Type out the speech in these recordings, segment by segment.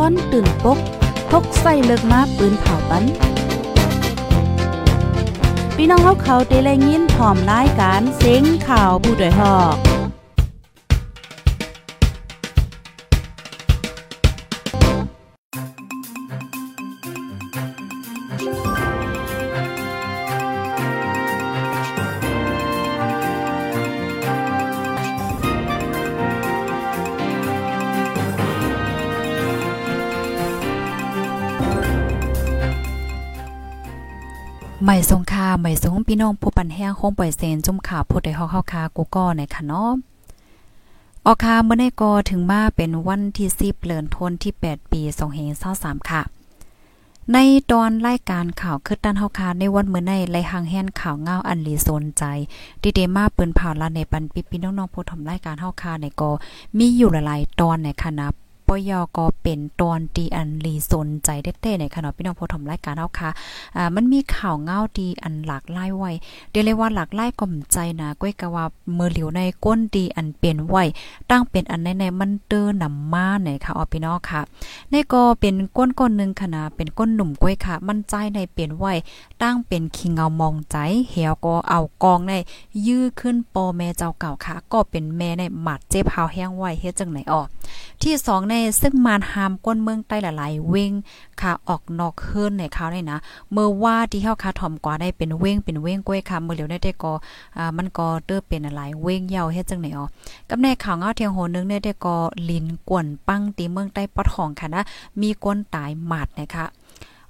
ค้อนตื่นปกพกใส่เลิกมาปืนเผาปันพี่น้องเขาเขาเตะแลยินพร้อมรายการเซ็งข่าวผู้ด้วยหอก ใหม่สงคาใหม่สงพี่น้องผู้ปันแห้งคงปล่อยเซนจุ่มข่าวผู้ใดฮอกเฮาคากูก็ในค่ะเนาะออกคาเมื่อในกอถึงมาเป็นวันที่10เดือนธันวาคมที่ 8 ปี2523ค่ะ ในตอนรายการข่าวคืดด้านเฮาคาในวันเมื่อในไลหางแห่นข่าวเงาอันลีสนใจดีเดมาปิ้นผ่าลาในปันปิพี่น้องๆผู้ทำรายการเฮาคาในก็มีอยู่หลายๆตอนในคณะ ปยก็เป็นตอนดีอันลีสนใจเด้ๆในขณะพี่น้องผู้ทำรายการเฮาค่ะอ่ามันมีข่าวเงาดีอันหลากหลายไว้เดี๋ยวเลยว่าหลากหลายก่อมใจนะก้อยกะว่ามือเหลียวในก้นดีอันเปลี่ยนไว้ตั้งเป็นอันในๆมันเตอนำมาในค่ะอ๋อพี่น้องค่ะในก็เป็นก้นก้นนึงค่ะนะเป็นก้นหนุ่มก้อยค่ะ มันใจในเปลี่ยนไว้ตั้งเป็นคิงเงามองใจเหี่ยวก็เอากองในยื้อขึ้นปอแม่เจ้าเก่าค่ะ ก็เป็นแม่ในหมัดเจ็บหาแห้งไว้เฮ็ดจังไหนอ๋อที่2ในซึ่งมานหามก้นเมืองใต้หลายๆ เว้งค่ะออกนอกเฮือนในเขาได้นะเมื่อว่าที่เฮาคาถ่อมกว่าได้เป็นเว้งเป็นเว้งก้วยค่ะเมื่อเหลียวได้ได้ก็อ่ามันก็เติบเป็นหลายเว้งยาวเฮ็ดจังไหนอ๋อกับในข่าวเงาเทียงโหนึงเนี่ยได้ก็ลินกวนปังตีเมืองใต้ปอทองค่ะนะมีก้นตายหมาดนะคะ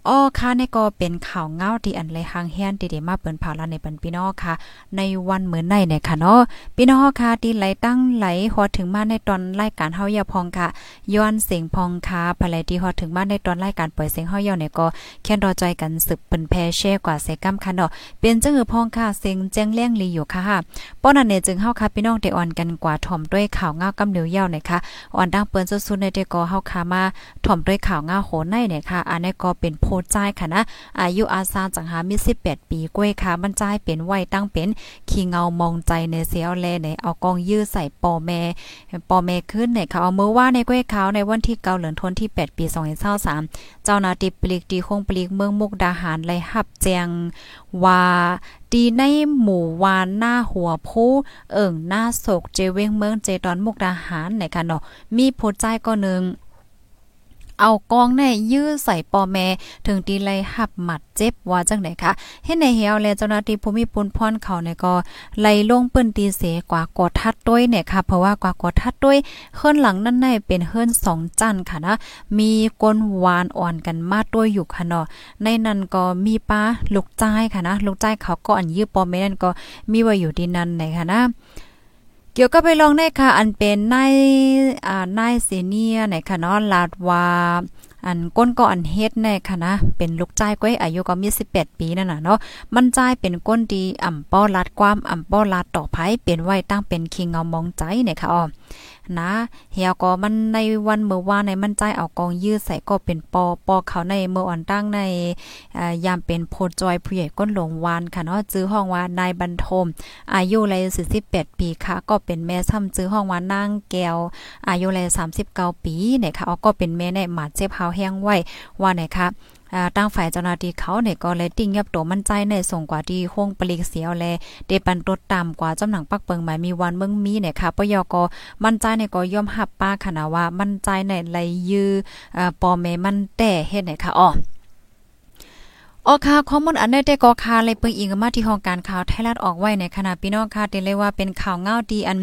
อ้อค่ะนี่ก็เป็นข่าวเงาที่อันไรหางแฮนดีๆมาเปิ้นเผาลาในปันพี่น้องค่ะ ในวันเหมือนในเนี่ยค่ะเนาะพี่น้องค่ะที่ไหลตั้งไหลฮอดถึงมาในตอนรายการเฮาอย่าพองค่ะย้อนเสียงพองค่ะภายที่ฮอดถึงมาในตอนรายการปล่อยเสียงเฮาย่าเนี่ยก็แค่รอใจกันสืบเปิ้นแพแช่กว่าเสกำค่ะเนาะเป็นจังหือพองค่ะเสียงแจ้งเลี้ยงลีอยู่ค่ะป้อนั้นเนี่ยจึงเฮาค่ะพี่น้องได้อ่อนกันกว่าถ่อมด้วยข่าวเงากำเหลียวยาวนะคะอ่อนดังเปิ้นสุดๆในได้ก็เฮาค่ะมาถ่อมด้วยข่าวเงาโหในเนี่ยค่ะอันนี้ก็เป็นโพใจค่ะนะอายุอาซาจังหามี18 ปีกล้วยค่ะบรรจายเป็นไว้ตั้งเป็นขี้เงามองใจในเสียวแลในเอากองยื้อใส่ปอแม่ปอแม่ขึ้นในค่ะเอามือว่าในกล้วยขาวในวันที่เกาเหลือนทนที่ 8 ปี2023เจ้านาติปลีกดีคงปลีกเมืองมุกดาหารไลหับแจงว่าดีในหมู่วานหน้าหัวผู้เอิ่งหน้าโศกเจเวงเมืองเจตอนมุกดาหารในค่ะเนาะมีโพใจก็นึง เอากองแน่ยื้อใส่ปอแม่ถึงตีไลหับหมัดเจ็บว่าจังได๋คะเฮ็ดในเหี่ยวแลเจ้าหน้าที่ภูมิปุนพรเขาเนี่ยก็ไล่ลงเปิ้นตีเสกว่ากอทัดด้วยเนี่ยค่ะเพราะว่ากว่ากอทัดด้วยเฮือนหลังนั้นในเป็นเฮือน2จันค่ะนะมีก้นหวานอ่อนกันมาด้วยอยู่ค่ะเนาะในนั้นก็มีป้าลูกจ้ายค่ะนะลูกจ้ายเขาก็อันยื้อปอแม่นั่นก็มีไว้อยู่ที่นั้นไหนค่ะนะ เกี่ยวก็ไปลองได้ค่ะอันเป็นนายอ่านายเซเนียไหนค่ะเนาะลาดวาอันก้นก็อันเฮ็ดแน่ค่ะนะ เป็นลูกจ้ายก้อยอายุก็มี 18 ปีนั่นน่ะเนาะ มันจ้ายเป็นก้นดีอ่ำป้อลัดความอ่ำป้อลัดต่อไผเป็นไว้ตั้งเป็นคิงเงามองใจเนี่ยค่ะอ๋อ นะเฮียก็มันในวันเมื่อวานในมันใจเอากองยืดใส่ก็เป็นปอปอเขาในเมื่ออ่อนตั้งในยามเป็นโพจอยผู้ใหญ่ก้นหลงวานค่ะเนาะจื้อห้องว่านายบรรทม อายุเลย48ปีค่ะ ก็เป็นแม่ซ้ำจื้อห้องว่านางแก้วอายุเลย39ปีเนี่ยค่ะก็เป็นแม่ในหมาเจ็บเฮาแห้งไว้ว่าไหนคะ ตั้งฝ่ายเจ้าหน้าที่เขาเนี่ยก็เลยติ้งยับตัวมั่นใจในส่งกว่าที่ห้องปลีกเสียวแลเดปันตดตามกว่าจำหนังปักเปิงหมายมีวันเมืองมีเนี่ยค่ะปยก็มั่นใจเนี่ยก็ย่อมหับป้าคณะว่ามั่นใจในไหลยือปอเมมันแต่เฮ็ดเนี่ยค่ะอ๋อ ออค่ะข้อมูลอันได้ได้ก็ค่ะเลยเปิงอิงมาที่ห้องการข่าวไทยรัฐออกไว้ในขณะพี่น้องค่ะเตเลยว่าเป็นข่าวเงาดีอัน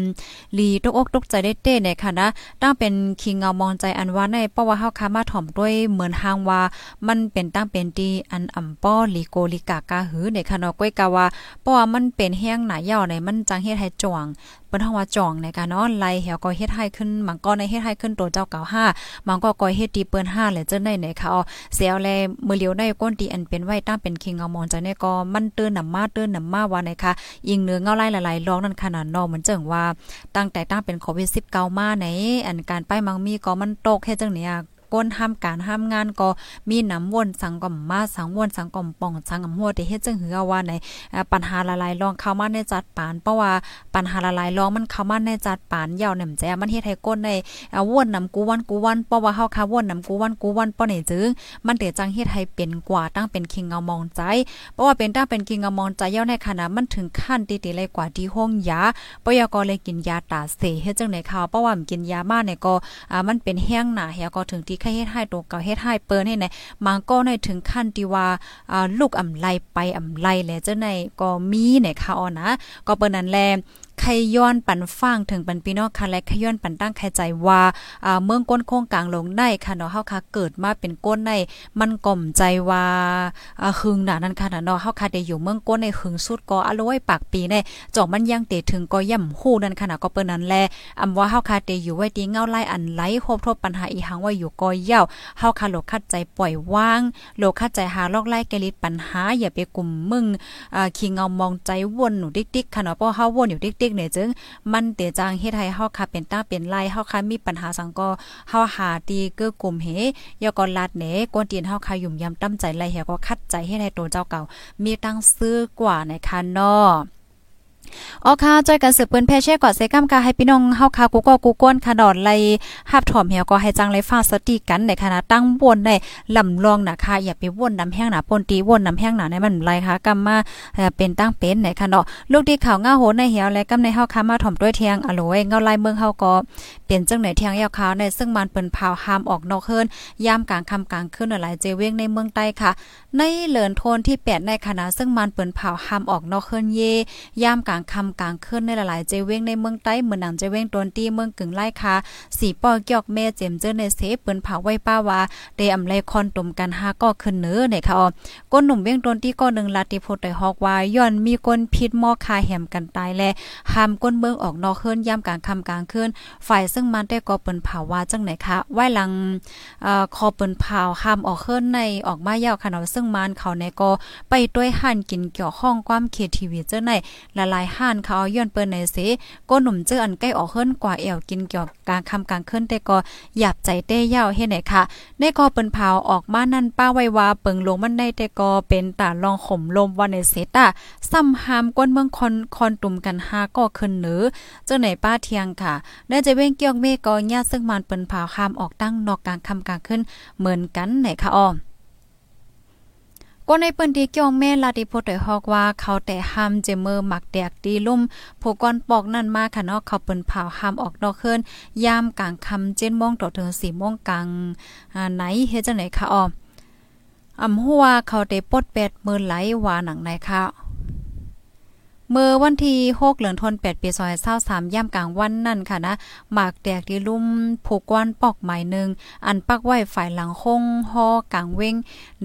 ลีตกอกตกใจได้เต้ในค่ะนะตั้งเป็นคิงเงามองใจอันว่าในเพราะว่าเฮาค่ะมาถ่อมด้วยเหมือนหางว่ามันเป็นตั้งเป็นดีอันอ่ำป้อลีโกลิกากาหือในค่ะเนาะก้อยกะว่าเพราะว่ามันเป็นแห้งหนาเย่าในมันจังเฮ็ดให้จ่วงเปิ้นเฮาว่าจ่องในการเนาะไล่เหี่ยวก็เฮ็ดให้ขึ้นมังก็ในเฮ็ดให้ขึ้นตัวเจ้าเก่า5มังก็ก่อยเฮ็ดดีเปิ้น5และเจ้าในในค่ะอ๋อเสียวแลมือเลียวในก้นตีอันเป็นไว้ตั้งเป็นคิงเงามองใจเนี่ยก็มันเตือนนำมาเตือนนำมาว่าในค่ะยิงเนื้อเงาไล่หลายๆรองนั่นขนาดนอเหมือนเจังว่าตั้งแต่ตั้งเป็นโควิด19มาในอันการไปมังมีก็มันตกแค่จังเนี่ย ก้นห้ามการห้ามงานก็มีน้ำวนสังก่อมมาสังวนสังก่อมป่องสังอำหัวที่เฮ็ดจังหือว่าในปัญหาละลายรองเข้ามาในจัดปานเพราะว่าปัญหาละลายรองมันเข้ามาในจัดปานยาวแหนมแจมันเฮ็ดให้ก้นในวนน้ำกูวันกูวันเพราะว่าเฮาคาวนน้ำกูวันกูวันป้อนี่จึงมันเตจังเฮ็ดให้เป็นกว่าตั้งเป็นคิงเงามองใจ เพราะว่าเป็นตั้งเป็นคิงเงามองใจยาวในขณะมันถึงขั้นตีๆเลยกว่าที่ห้องยาปยกเลยกินยาตาเสเฮ็ดจังไหนข่าวเพราะว่ามันกินยามาเนี่ยก็มันเป็นแห้งหนาเฮียก็ถึงที่ใครเฮ็ดให้ตัวเก่าเฮ็ดให้เปิ้นให้ไหนมังก็ในถึงขั้นที่ว่าอ่าลูกอำไลไปอำไลแลเจ้าในก็มีในค่ะอ๋อนะก็เปิ้นนั้นแลใครย้อนปันฟังถึงปันพี่น้องค่ะและขย้อนปันตั้งใครใจว่าเมืองก้นโค้งกลางลงได้ค่ะเนาะเฮาค่ะเกิดมาเป็นก้นในมันก่อมใจว่าหึงหนานั่นค่ะเนาะเฮาค่ะได้อยู่เมืองก้นในหึงสุดก็อร่อยปากปีในจอกมันยังเตถึงก็ย่ำฮู้นั่นค่ะก็เปิ้นนั้นแลอำว่าเฮาค่ะได้อยู่ไว้ดีเงาไล่อันไหลครบทบปัญหาอีหังว่าอยู่ก็เย่าเฮาค่ะโลคัดใจปล่อยว่างโลคัดใจหาลอกไล่แกลิดปัญหาอย่าไปกลุ่มมึงอ่าขี้เงามองใจวนหนูดิ๊กๆค่ะเนาะเพราะเฮาวนอยู่ดิกๆเนี่ยจึงมันเตจางเฮ็ดให้เฮาค่ะเป็นต้าเป็นไลเฮาค่ะมีปัญหาสังก็เฮาหาตีเกื้อกลุ่มเฮยอกอลัดเนกวนตีนเฮาค่ะยุ่มยำตั้มใจไล่เฮก็คัดใจเฮ็ดให้ตัวเจ้าเก่ามีตั้งซื้อกว่าในคันเนาะ อ๋อค่ะจอยกันสืบเปิ้นแพ่เช่กอดเซกัมกาให้พี่น้องเฮาคากูก็กูก้นค่ะดอดไลหับถอมเหี่ยวก็ให้จังไลฟาสติกันในคณะตั้งบนได้ลำลองนะคะอย่าไปวนน้ำแห้งหนาปนตีวนน้ำแห้งหนาในมันไรค่ะกำมาเป็นตั้งเป็นในค่ะเนาะลูกที่ข่าวง่าโหในเหี่ยวและกำในเฮาคามาถอมด้วยเทียงอโลยเงาลายเมืองเฮาก็เปลี่ยนจังไหนเทียงยาวขาวในซึ่งมันเปิ้นพาวหามออกนอกเฮิรนยามกลางค่ำกลางคืนหลายเจเวงในเมืองใต้ค่ะ ในเหลินโทนที่8ในคณะซึ่งมันเปิ้นพาวหามออกนอกเฮิรนเยยามกลางค่ำกลางคืนในหลายๆเจเว้งในเมืองใต้เมืองหนังเจเว้งตนตีเมืองกึ่งไล่ค่ะสีป้อเกี่ยวแม่เจมเจอในเสเปิ้นเผาไว้ป้าว่าได้อำไลคอนตุ่มกันหาก็ขึ้นเนื้อในค่ะอ๋อก้นหนุ่มเวียงตนที่ก็หนึ่งลาติโพดได้ฮอกว่าย้อนมีคนพิษหม้อคาแหมกันตายแลห้ามก้นเมืองออกนอกเคืนยามกลางคำกลางคืนฝ่ายซึ่งมันได้ก็เปิ้นเผาว่าจังไหนคะไว้หลังเอ่อคอเปิ้นเผาห้ามออกเคืนในออกมายาวค่ะเนาะซึ่งมันเขาในก็ไปด้วยห่นกินเกี่ยวข้องความเขตทีวีเจ้าในละลายห่านเขาย้อนเปิ้นในเสก้นหนุ่มเจออันใกล้ออกเฮิรนกว่าแอวกินเกี่ยวกลางคำกลางขึ้นแต่ก็หยาบใจเต้ยาวเฮ็ดไหนค่ะในกอเปิ้นเผาออกมานั่นป้าไว้ว่าเปิงลงมันได้แต่ก็เป็นตาลองข่มลมวันในเสตาซ้ำหามก้นเมืองคอนคอนตุ่มกันหาก็ขึ้นหนือเจ้าไหนป้าเทียงค่ะได้จะเว้งเกี่ยวเมก็ญาซึ่งมันเปิ้นเผาคามออกตั้งนอกกลางคำกลางขึ้นเหมือนกันไหนค่ะอ้อ ก็ในปืนที่เกี่ยวแม่ลาดิโพดได้ฮอกว่าเขาแต่ห้ามเจมือหมักแดกตีลุ่มผู้ก้อนปอกนั่นมาค่ะเนาะเขาเปิ้นเผาห้ามออกนอกเคินยามกลางค่ำ7:00นต่อถึงสี่โมงกลางอ่าไหนเฮ็ดจังไหนคะอ้ออำหัวเขาได้ปดแปดมือไหลว่าหนังไหนคะ เมื่อวันที่6เดือนธันวาคมปี2023ย่ำกลางวันนั่นค่ะนะหมากแตกที่ลุ่มผูกก้อนปอกใหม่นึงอันปักไว้ฝ่ายหลังคงฮอกลางเว้ง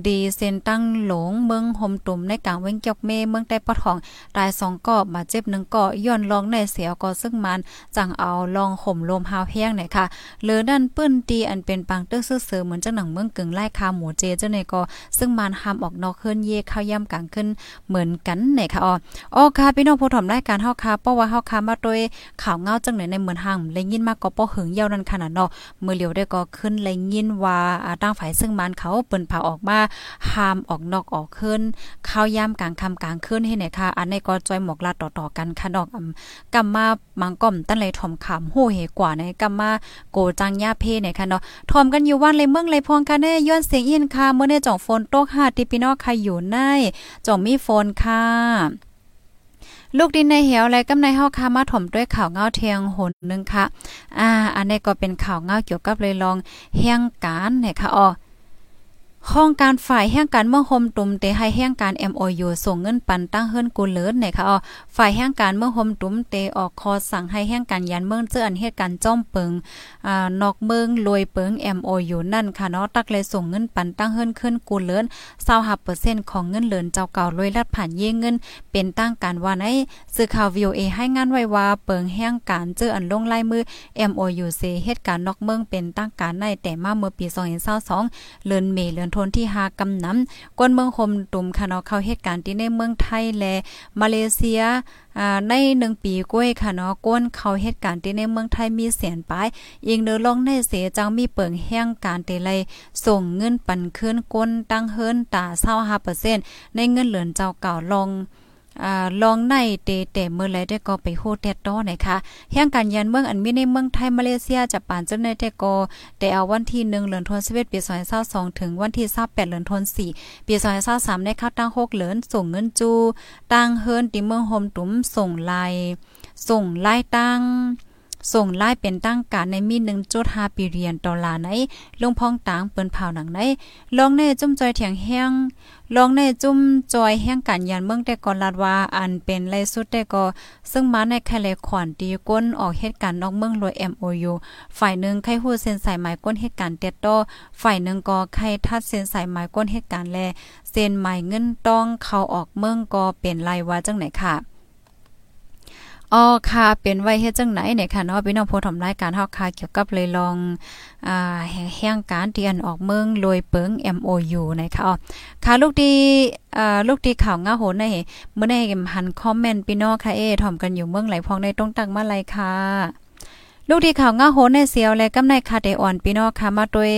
ดีเซนตั้งหลงเมืองหมตุ่มในกลางเว้งเกียกเมเมืองใต้ปอทองตาย2ก็บาเจ็บ1ก็ย้อนลองในเสียก็ซึ่งมันจังเอาลองห่มลมหาวแห้งเนี่ยค่ะเหลือนั่นปื้นตีอันเป็นปังตึกซื่อๆเหมือนจังหนังเมืองกึ่งไล่คาหมูเจเจ้าในก็ซึ่งมันหามออกนอกเคลื่อนเยเข้าย่ำกลางขึ้นเหมือนกันเนี่ยค่ะอ๋ออ๋อค่ะพี่น้องผู้ถมรายการเฮาค่ะเพราะว่าเฮาค่ะมาโดยข่าวเงาจังไหนในเหมือนห่างเลยยินมากก็ป้อหึงยาวนั่นขนาดเนาะมือเหลียวได้ก็ขึ้นเลยยินว่าตั้งฝ่ายซึ่งมันเขาเปิ้นเผาออกมาห้ามออกนอกออกขึ้นข้าวยามกลางค่ำกลางคืนให้ไหนค่ะ อันนี้ก็จอยหมอกลาต่อๆกันค่ะดอกกำมามังก้อมตั้นเลยถมขำโหเหกว่าในกำมาโกจังยาเพเนี่ยค่ะเนาะถมกันอยู่ว่านเลยเมืองเลยพองค่ะแน่ย้อนเสียงอินค่ะเมื่อในจ่องฝนตกหาติพี่น้องใครอยู่ในจ่องมีฝนค่ะ ลูกดินในเหวอะไรก็ในเฮาคามาถมด้วยข่าวเงาเทียงหนนึงค่ะ อ่า อันนี้ก็เป็นข่าวเงาเกี่ยวกับเลยลองเฮียงการเนี่ยค่ะอ๋อ ห้องการฝ่ายแห่งการเมืองโฮมตุมเตให้แห่งการ MOU ส่งเงินปันตั้งเฮิรนกูเลิศเนี่ยค่ะอ๋อฝ่ายแห่งการเมืองโฮมตุมเตออกคอสั่งให้แห่งการยันเมืองเจออันเหตุการณ์จ้อมเปิงอ่านอกเมืองรวยเปิง MOU นั่นค่ะเนาะตักเลยส่งเงินปันตั้งเฮิรนขึ้นกูเลิศ25%ของเงินเหลินเจ้าเก่ารวยลัดผ่านเย่เงิน เป็นตั้งการว่าในสื่อข่าว VOA ให้งานไว้ว่าเปิงแห่งการเจออันลงลายมือ MOU เซเหตุการณ์นอกเมืองเป็นตั้งการในแต่มาเมื่อปี2022เลือนเมเลือนทนที่หากำนำก้นเมืองโฮมตุ่มค่ะเนาะเข้าเหตุการณ์ที่ในเมืองไทยและมาเลเซียในหนึ่งปีก้วยค่ะเนาะก้นเขาเหตุการณ์ที่ในเมืองไทยมีเสียนปลายอีกเดือลงในเสจังมีเปิงแห้งการเตไลส่งเงินปันคืนก้นตั้งเฮิรนตาเศร้าห้าเปอร์เซ็นต์ในเงินเหลือนเจ้าเก่าลง อ่าลองในเตแต่เมื่อไรได้ก็ไปโฮเตดต้อนะคะแห่งการยันเมืองอันมีในเมืองไทยมาเลเซียจะปานจนในแต่ก็แต่เอาวันที่1เดือนธันวาคมปี2022ถึงวันที่28เดือนธันวาคมปี2023ได้เข้าตั้ง6เหลือนส่งเงินจูตั้งเฮิรนติเมืองโฮมตุ้มส่งลายส่งลายตั้ง ส่งไล่เป็นตั้งการในมี1.5ปีเรียนดอลลาร์ในลงพองต่างเปิ้นเผาหนังในลองในจุ่มจอยเถียงแห้งลองในจุ่มจอยแห้งกันยันเมืองแต่ก่อนลาดว่าอันเป็นไรสุดแต่ก็ซึ่งมาในแคเลขอนดีก้นออกเหตุการณ์นอกเมืองรวย MOU ฝ่ายหนึ่งใครฮู้เส้นสายหมายก้นเหตุการณ์เต็ดโตฝ่ายหนึ่งก็ใครทัดเส้นสายหมายก้นเหตุการณ์แลเส้นหมายเงินต้องเข้าออกเมืองก็เป็นไรว่าจังไหนค่ะ อ๋อค่ะเป็นไว้เฮ็ดจังไหนเนี่ยค่ะเนาะพี่น้องผู้ทำรายการเฮาค่ะเกี่ยวกับเลยลองอ่าแห่งการเตียนออกเมืองลอยเปิง MOU นะคะอ๋อค่ะลูกดีอ่าลูกดีข่าวง้าโหนในเมื่อในหันคอมเมนต์พี่น้องค่ะเอถ่อมกันอยู่เมืองไหลพองในต้องตังมาไรค่ะ ลูกที่ข่าวง้าโหนในเสียวและกำในคาเดอ่อนพี่น้องค่ะมาโดย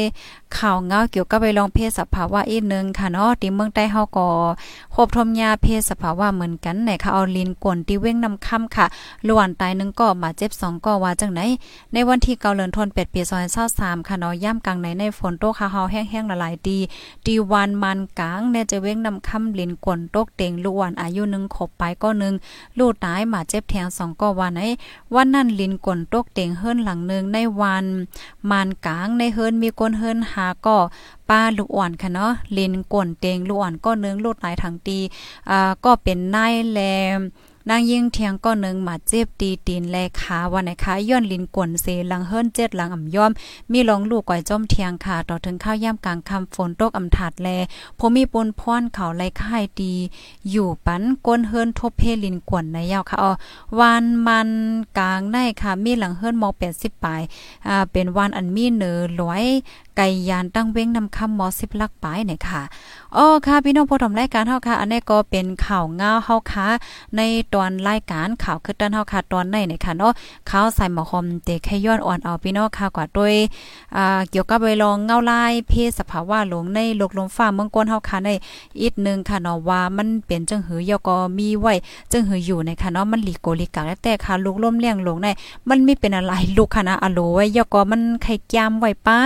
ข่าวเงาเกี่ยวกับไปลองเพศสภาวะอีกนึงค่ะเนาะที่เมืองใต้เฮาก็ครบทมยาเพศสภาวะเหมือนกันไหนค่ะเอาลินกวนที่เว้งนำค่ำค่ะล้วนตายนึงก็มาเจ็บ2ก็ว่าจังไหนในวันที่เกาเลินทนเป็ดปี2023ค่ะเนาะย่ำกลางในในฝนตกค่ะเฮาแห้งๆละลายดีดีวันมันกลางแน่จะเว้งนำค่ำลินกวนตกเต็งล้วนอายุนึงขบไปก็นึงลูกตายมาเจ็บแทง2ก็ว่าไหนวันนั้นลินกวนตกเต็งเฮิรนหลังนึงในวันมันกลางในเฮิรนมีก้นเฮิรนหาก็ป้าลูกอ่อนค่ะเนาะลินก่นเตงลูกอ่อนก็เนื้องลูดหลายทางตีอ่าก็เป็นนายแล นางยิ่งเทียงก็หนึ่งมาเจ็บตีตีนแลขาวันไหนคะย้อนลินกวนเซหลังเฮิรนเจ็ดหลังอ่ำย่อม มีลองลูกก่อยจอมเทียงค่ะต่อถึงข้าวย่ำกลางคำฝนตกอ่ำถาดแลผมมีปนพรเขาไรค่ายดี อยู่ปันก้นเฮิรนทบเพลินกวนในยาวค่ะอ๋อวานมันกลางในค่ะมีหลังเฮิรนมอแปดสิบปลายอ่าเป็นวันอันมีเนื้อลอย ไก่ยานตั้งเว้งนำคำมอสิบลักปลายเนี่ยค่ะอ๋อค่ะพี่น้องผู้ชมรายการเฮาค่ะ อันนี้ก็เป็นข่าวง้าวเฮาค่ะในตอนรายการข่าวคือตันเฮาค่ะตอนในเนี่ยค่ะเนาะข่าวใส่หมอคอมเตแค่ย้อนอ่อนเอาพี่น้องค่ะกว่าด้วยอ่าเกี่ยวกับไปลองเงาลายเพศสภาวะหลงในโลกลมฟ้าเมืองกวนเฮาค่ะในอีกนึงค่ะเนาะว่ามันเป็นจังหือยก็มีไว้จังหืออยู่ในค่ะเนาะมันหลีโกลิกาแต่ค่ะลูกล่มเลี้ยงลงในมันไมีเป็นอะไรลูกค่ะนะอโลไว้ยก็มันไข่ยามไว้ป้า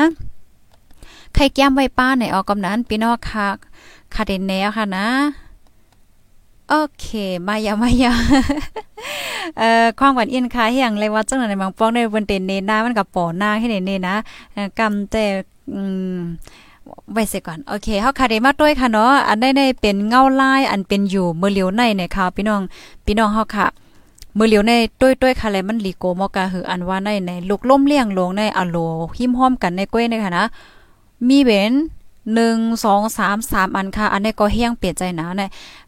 ไข่แก้มไว้ป้าในออกกำนั้นพี่น้องค่ะคาเดนแนวค่ะนะ โอเค มายามายาเอ่อความหวานอินค่ะอย่างเลยว่าจังไหนบางป้องในบนเตนเนนามันกับปอหน้าให้เนเนนะกำแต่อืมไว้เสียก่อน โอเคเฮาคาเดมาด้วยค่ะเนาะ อันได้ในเป็นเงาลาย อันเป็นอยู่เมื่อเหลียวในเนี่ยค่ะพี่น้อง พี่น้องเฮาค่ะมือเหลียวในต้วยต้วยคาเลมันลีโกมอกาหืออันว่าในในลูกล่มเลี้ยงลงในอโลหิมห้อมกันในก้วยในค่ะนะ มีเบนหนึ่งสองสามสามอันค่ะ อันนี้ก็เฮี้ยงเปลี่ยนใจนะเน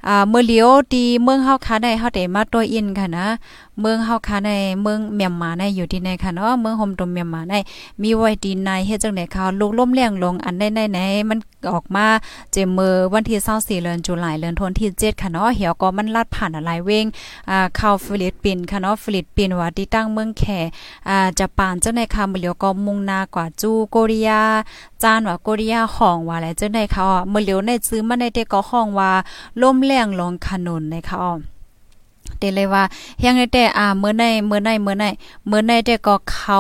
อ่าเมื่อเลี้ยวดีเมืองเฮาค่ะได้เฮาได้มาตัวอินค่ะนะ เมืองเฮาค่ะในเมืองเมียนมาในอยู่ที่ไหนค่ะเนาะเมืองโฮมตมเมียนมาในมีไว้ดีในเฮ็ดจังได๋ค่ะลูกล่มเลี้ยงลงอันใดไหนมันออกมาเจมือวันที่24เดือนตุลาคมเดือนธันวาคมที่7ค่ะเนาะเหี่ยวก็มันลัดผ่านอะไรเวงอ่าเข้าฟิลิปปินส์ค่ะเนาะฟิลิปปินส์ว่าที่ตั้งเมืองแขอ่าจะปานจังได๋ค่ะมื้อเลียวก็มุ่งหน้ากว่าจูโกเรียจานว่าโกเรียห้องว่าอะไรจังได๋ค่ะมื้อเลียวในซื้อมาในเตก็ห้องว่าล่มแรงลงขนุนนะคะ เตเลยว่าเฮียงแต่อ่าเมื่อในเมื่อในเมื่อในเมื่อในแต่ก็เขา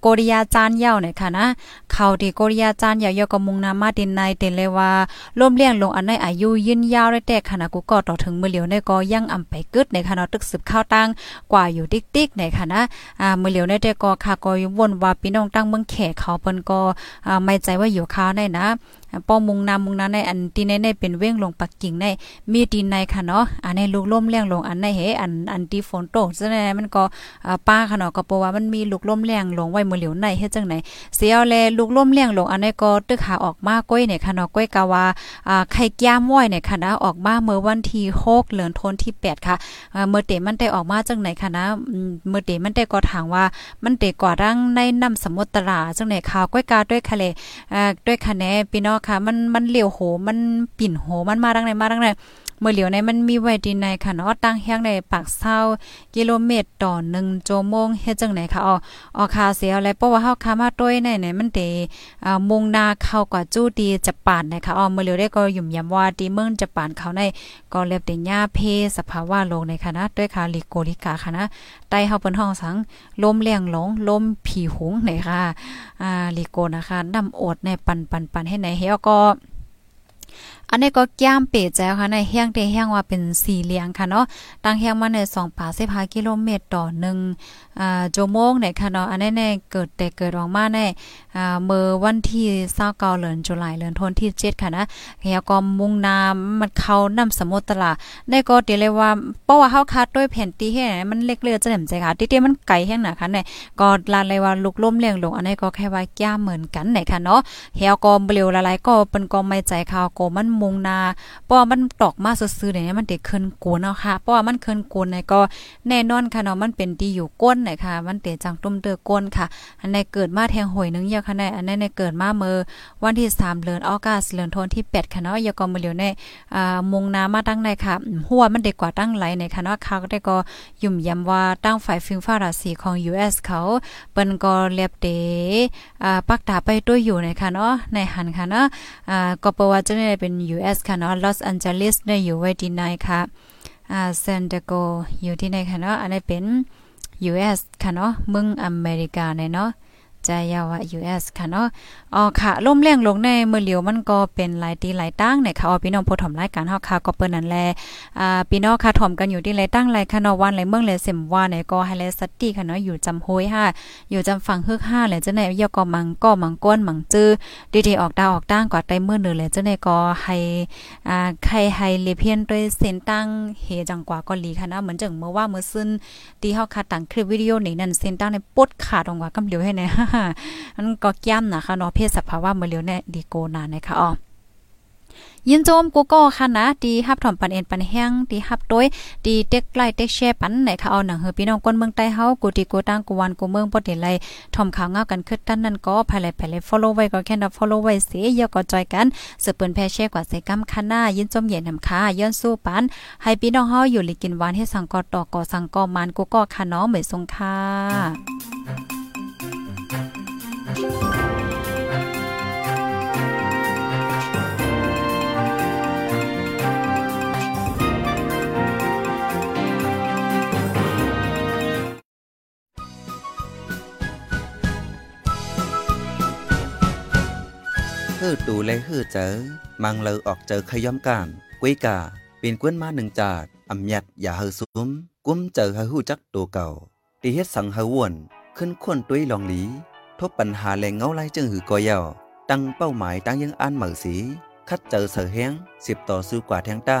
โกริยาจานยาวเนี่ยค่ะนะเขาที่โกริยาจานยาวๆก็มุงนามาตินในเตเลยว่าร่วมเลี้ยงลงอันในอายุยืนยาวได้แต่ขณะกูก็ต่อถึงมือเหลียวในก็ยังอำไปกึดในค่ะเนาะตึกสืบข้าวตั้งกว่าอยู่ติ๊กๆในค่ะนะอ่ามือเหลียวในแต่ก็ค่ะก็วนว่าพี่น้องตั้งเมืองแขกเขาเปิ้นก็อ่าไม่ใจว่าอยู่ข้าวได้นะ ป้อมุงนามุงนาในอันที่ในในเป็นเว้งลงปักกิ่งในมีดินในค่ะเนาะอันในลูกล่มเลี้ยงลงอันในเฮอันอันที่ฝนตกซะแน่มันก็ป้าค่ะเนาะก็เพราะว่ามันมีลูกล่มเลี้ยงลงไว้มื้อเหลียวในเฮ็ดจังไหนเสียแลลูกล่มเลี้ยงลงอันในก็ตึกหาออกมาก้อยเนี่ยค่ะเนาะก้อยกะว่าอ่าไข่แก้มว้อยเนี่ยค่ะนะออกมาเมื่อวันที่6เดือนธันวาคมที่ 8 ค่ะเมื่อเตมันได้ออกมาจังไหนค่ะนะเมื่อเตมันได้ก็ถามว่ามันเตกว่ารังในน้ำสมุทรตราจังไหนข่าวก้อยกาด้วยคะเลอ่าด้วยคะแนนพี่น้องค่ะ มันมันเหลียวโห มันปิ่นโห มันมาดังไหนมาดังไหน เมื่อเหลียวในมันมีไว้ดีในค่ะเนาะตั้งแห้งในปากเศร้ากิโลเมตรต่อ1ชั่วโมงเฮ็ดจังไหนค่ะอ๋อออคาเสียอะไรเพราะว่าเฮาคามาต้วยในไหนมันเตอ่ามุงนาเข้ากว่าจู้ดีจะปานนะคะอ๋อเมื่อเหลียวได้ก็ยุ่มยำว่าดีเมืองจะปานเขาในก็เรียบแต่หญ้าเพสภาวะโลกในค่ะนะด้วยค่ะลิโกลิกาค่ะนะใต้เฮาเปิ้นห้องสังลมแรงหลงลมผีหุงไหนค่ะอ่าลิโกนะคะนำอดในปันปันปันให้ไหนเฮาก็ อันนี้ก็แก้มเปดแจ้วค่ะในเฮียงเตเฮียงว่าเป็นสี่เหลียงค่ะเนาะตั้งเฮียงมาใน2ป่า15กิโลเมตรต่อ1อ่าชั่วโมงในค่ะเนาะอันนี้ในเกิดแต่เกิดออกมาในอ่าเมื่อวันที่29เดือนตุลาคมเดือนธันวาคมที่7ค่ะนะเฮียก็มุ่งน้ำมันเข้าน้ำสมุทรตลาดได้ก็เดี๋ยวเลยว่าเพราะว่าเฮาคัดด้วยแผ่นตีเฮ็ดมันเล็กเลือจะแหลมใจค่ะที่ๆมันไกลแฮงหน่ะค่ะในก็ลาเลยว่าลุกล้มเลี้ยงลงอันนี้ก็แค่ว่าแก้มเหมือนกันไหนค่ะเนาะเฮียก็เบลวละลายก็เปิ้นก็ไม่ใจข่าวก็มันมงนาเพราะมันตอกมาซื่อๆเนี่ยมันได้ขึ้นกูเนาะค่ะเพราะว่ามันขึ้นกูในก็แน่นอนค่ะเนาะมันเป็นที่อยู่ก้นนะคะมันเตจังตุ้มเตอก้นค่ะ อันในเกิดมาแทงหอยนึงเยาค่ะในอันนั้นในเกิดมาเมื่อวันที่3เดือนออกัสเดือนธันวาที่8ค่ะเนาะยาก็มาเหลียวในอ่ามงนามาตั้งในค่ะหัวมันเด็กกว่าตั้งไหลในค่ะเนาะค่ะก็ได้ก็ยุ่มยำว่าตั้งฝ่ายฟิงฟ้าราศีของ US เขาเปิ้นก็เลียบเตอ่าปักตาไปด้วยอยู่ในค่ะเนาะในหันค่ะเนาะอ่าก็เปว่าจะได้เป็น US ค่ะเนาะลอสแอนเจลิสได้อยู่ไว้ที่ไหนค่ะอ่าเซนเดโกอยู่ที่ไหนค่ะเนาะอันนี้เป็น US ค่ะเนาะเมืองอเมริกาเนาะ ใจยาวะ US ค่ะเนาะอ๋อค่ะล่มแรงลงในเมื่อเหลียวมันก็เป็นหลายตีหลายตั้งในค่ะอ๋อพี่น้องผู้ถมรายการเฮาค่ะก็เปิ้นนั่นแลอ่าพี่น้องค่ะถมกันอยู่ที่หลายตั้งหลายค่ะเนาะวันหลายเมืองหลายเสมว่าเนี่ยก็ให้แลสติค่ะเนาะอยู่จำโหยค่ะอยู่จำฝั่งฮึก5แหละจังได๋ยอก็มังก็มังก้นมังจื้อดีๆออกดาวออกตั้งกว่าใต้เมื่อนึงแหละจังได๋ก็ให้อ่าใครให้เลเพียนด้วยเส้นตั้งเฮจังกว่าก็ลีค่ะนะเหมือนจังเมื่อว่าเมื่อซึนที่เฮาคัดตั้งคลิปวิดีโอนี้นั่นเส้นตั้งในปดขาดออกว่ากำเหลียวให้แน่มันก็ย่ำนะคะเนาะเพศสภาวะเมื่อเลียวเนี่ยดีโกนานะคะอ๋อยินโจมกูก็ค่ะนะดีฮับถอมปันเอ็นปันแห้งดีฮับโดยดีเต็กไล่เต็กแชร์ปันไหนค่ะเอาหนังเฮอพี่น้องคนเมืองใต้เฮากูดีกูตั้งกูวันกูเมืองบ่ได้ไลถอมข่าวเงากันคึดตั้นนั่นก็ภายไลภายไล follow ไว้ก็แค่นับ follow ไว้เสียยก็จอยกันสืบเปิ้นแพแชร์กว่าใส่กำคันหน้ายินโจมเย็นนำค่าย้อนสู้ปันให้พี่น้องเฮาอยู่ลิกินหวานให้สังกอตอกอสังกอมันกูก็ค่ะเนาะเหมือนสงค่ะ ฮือตูและฮือเจอ มังเลอออกเจอขย่อมการกุ้ยกาเป็นกวนมาหนึ่งจาดอำยัดอย่าเฮือซุ้ม กุ้มเจอเฮอหู้จักตัวเก่าตีเฮ็ดสังเฮือวน ขึ้นควนตุ้ยลองหลี ทบปัญหาแรงเงาไล่จึงหือกอยาวตั้งเป้าหมายตั้งยังอันเหมือสี คัดเจอเสือแห้งสิบต่อสู้กว่าแทงต้า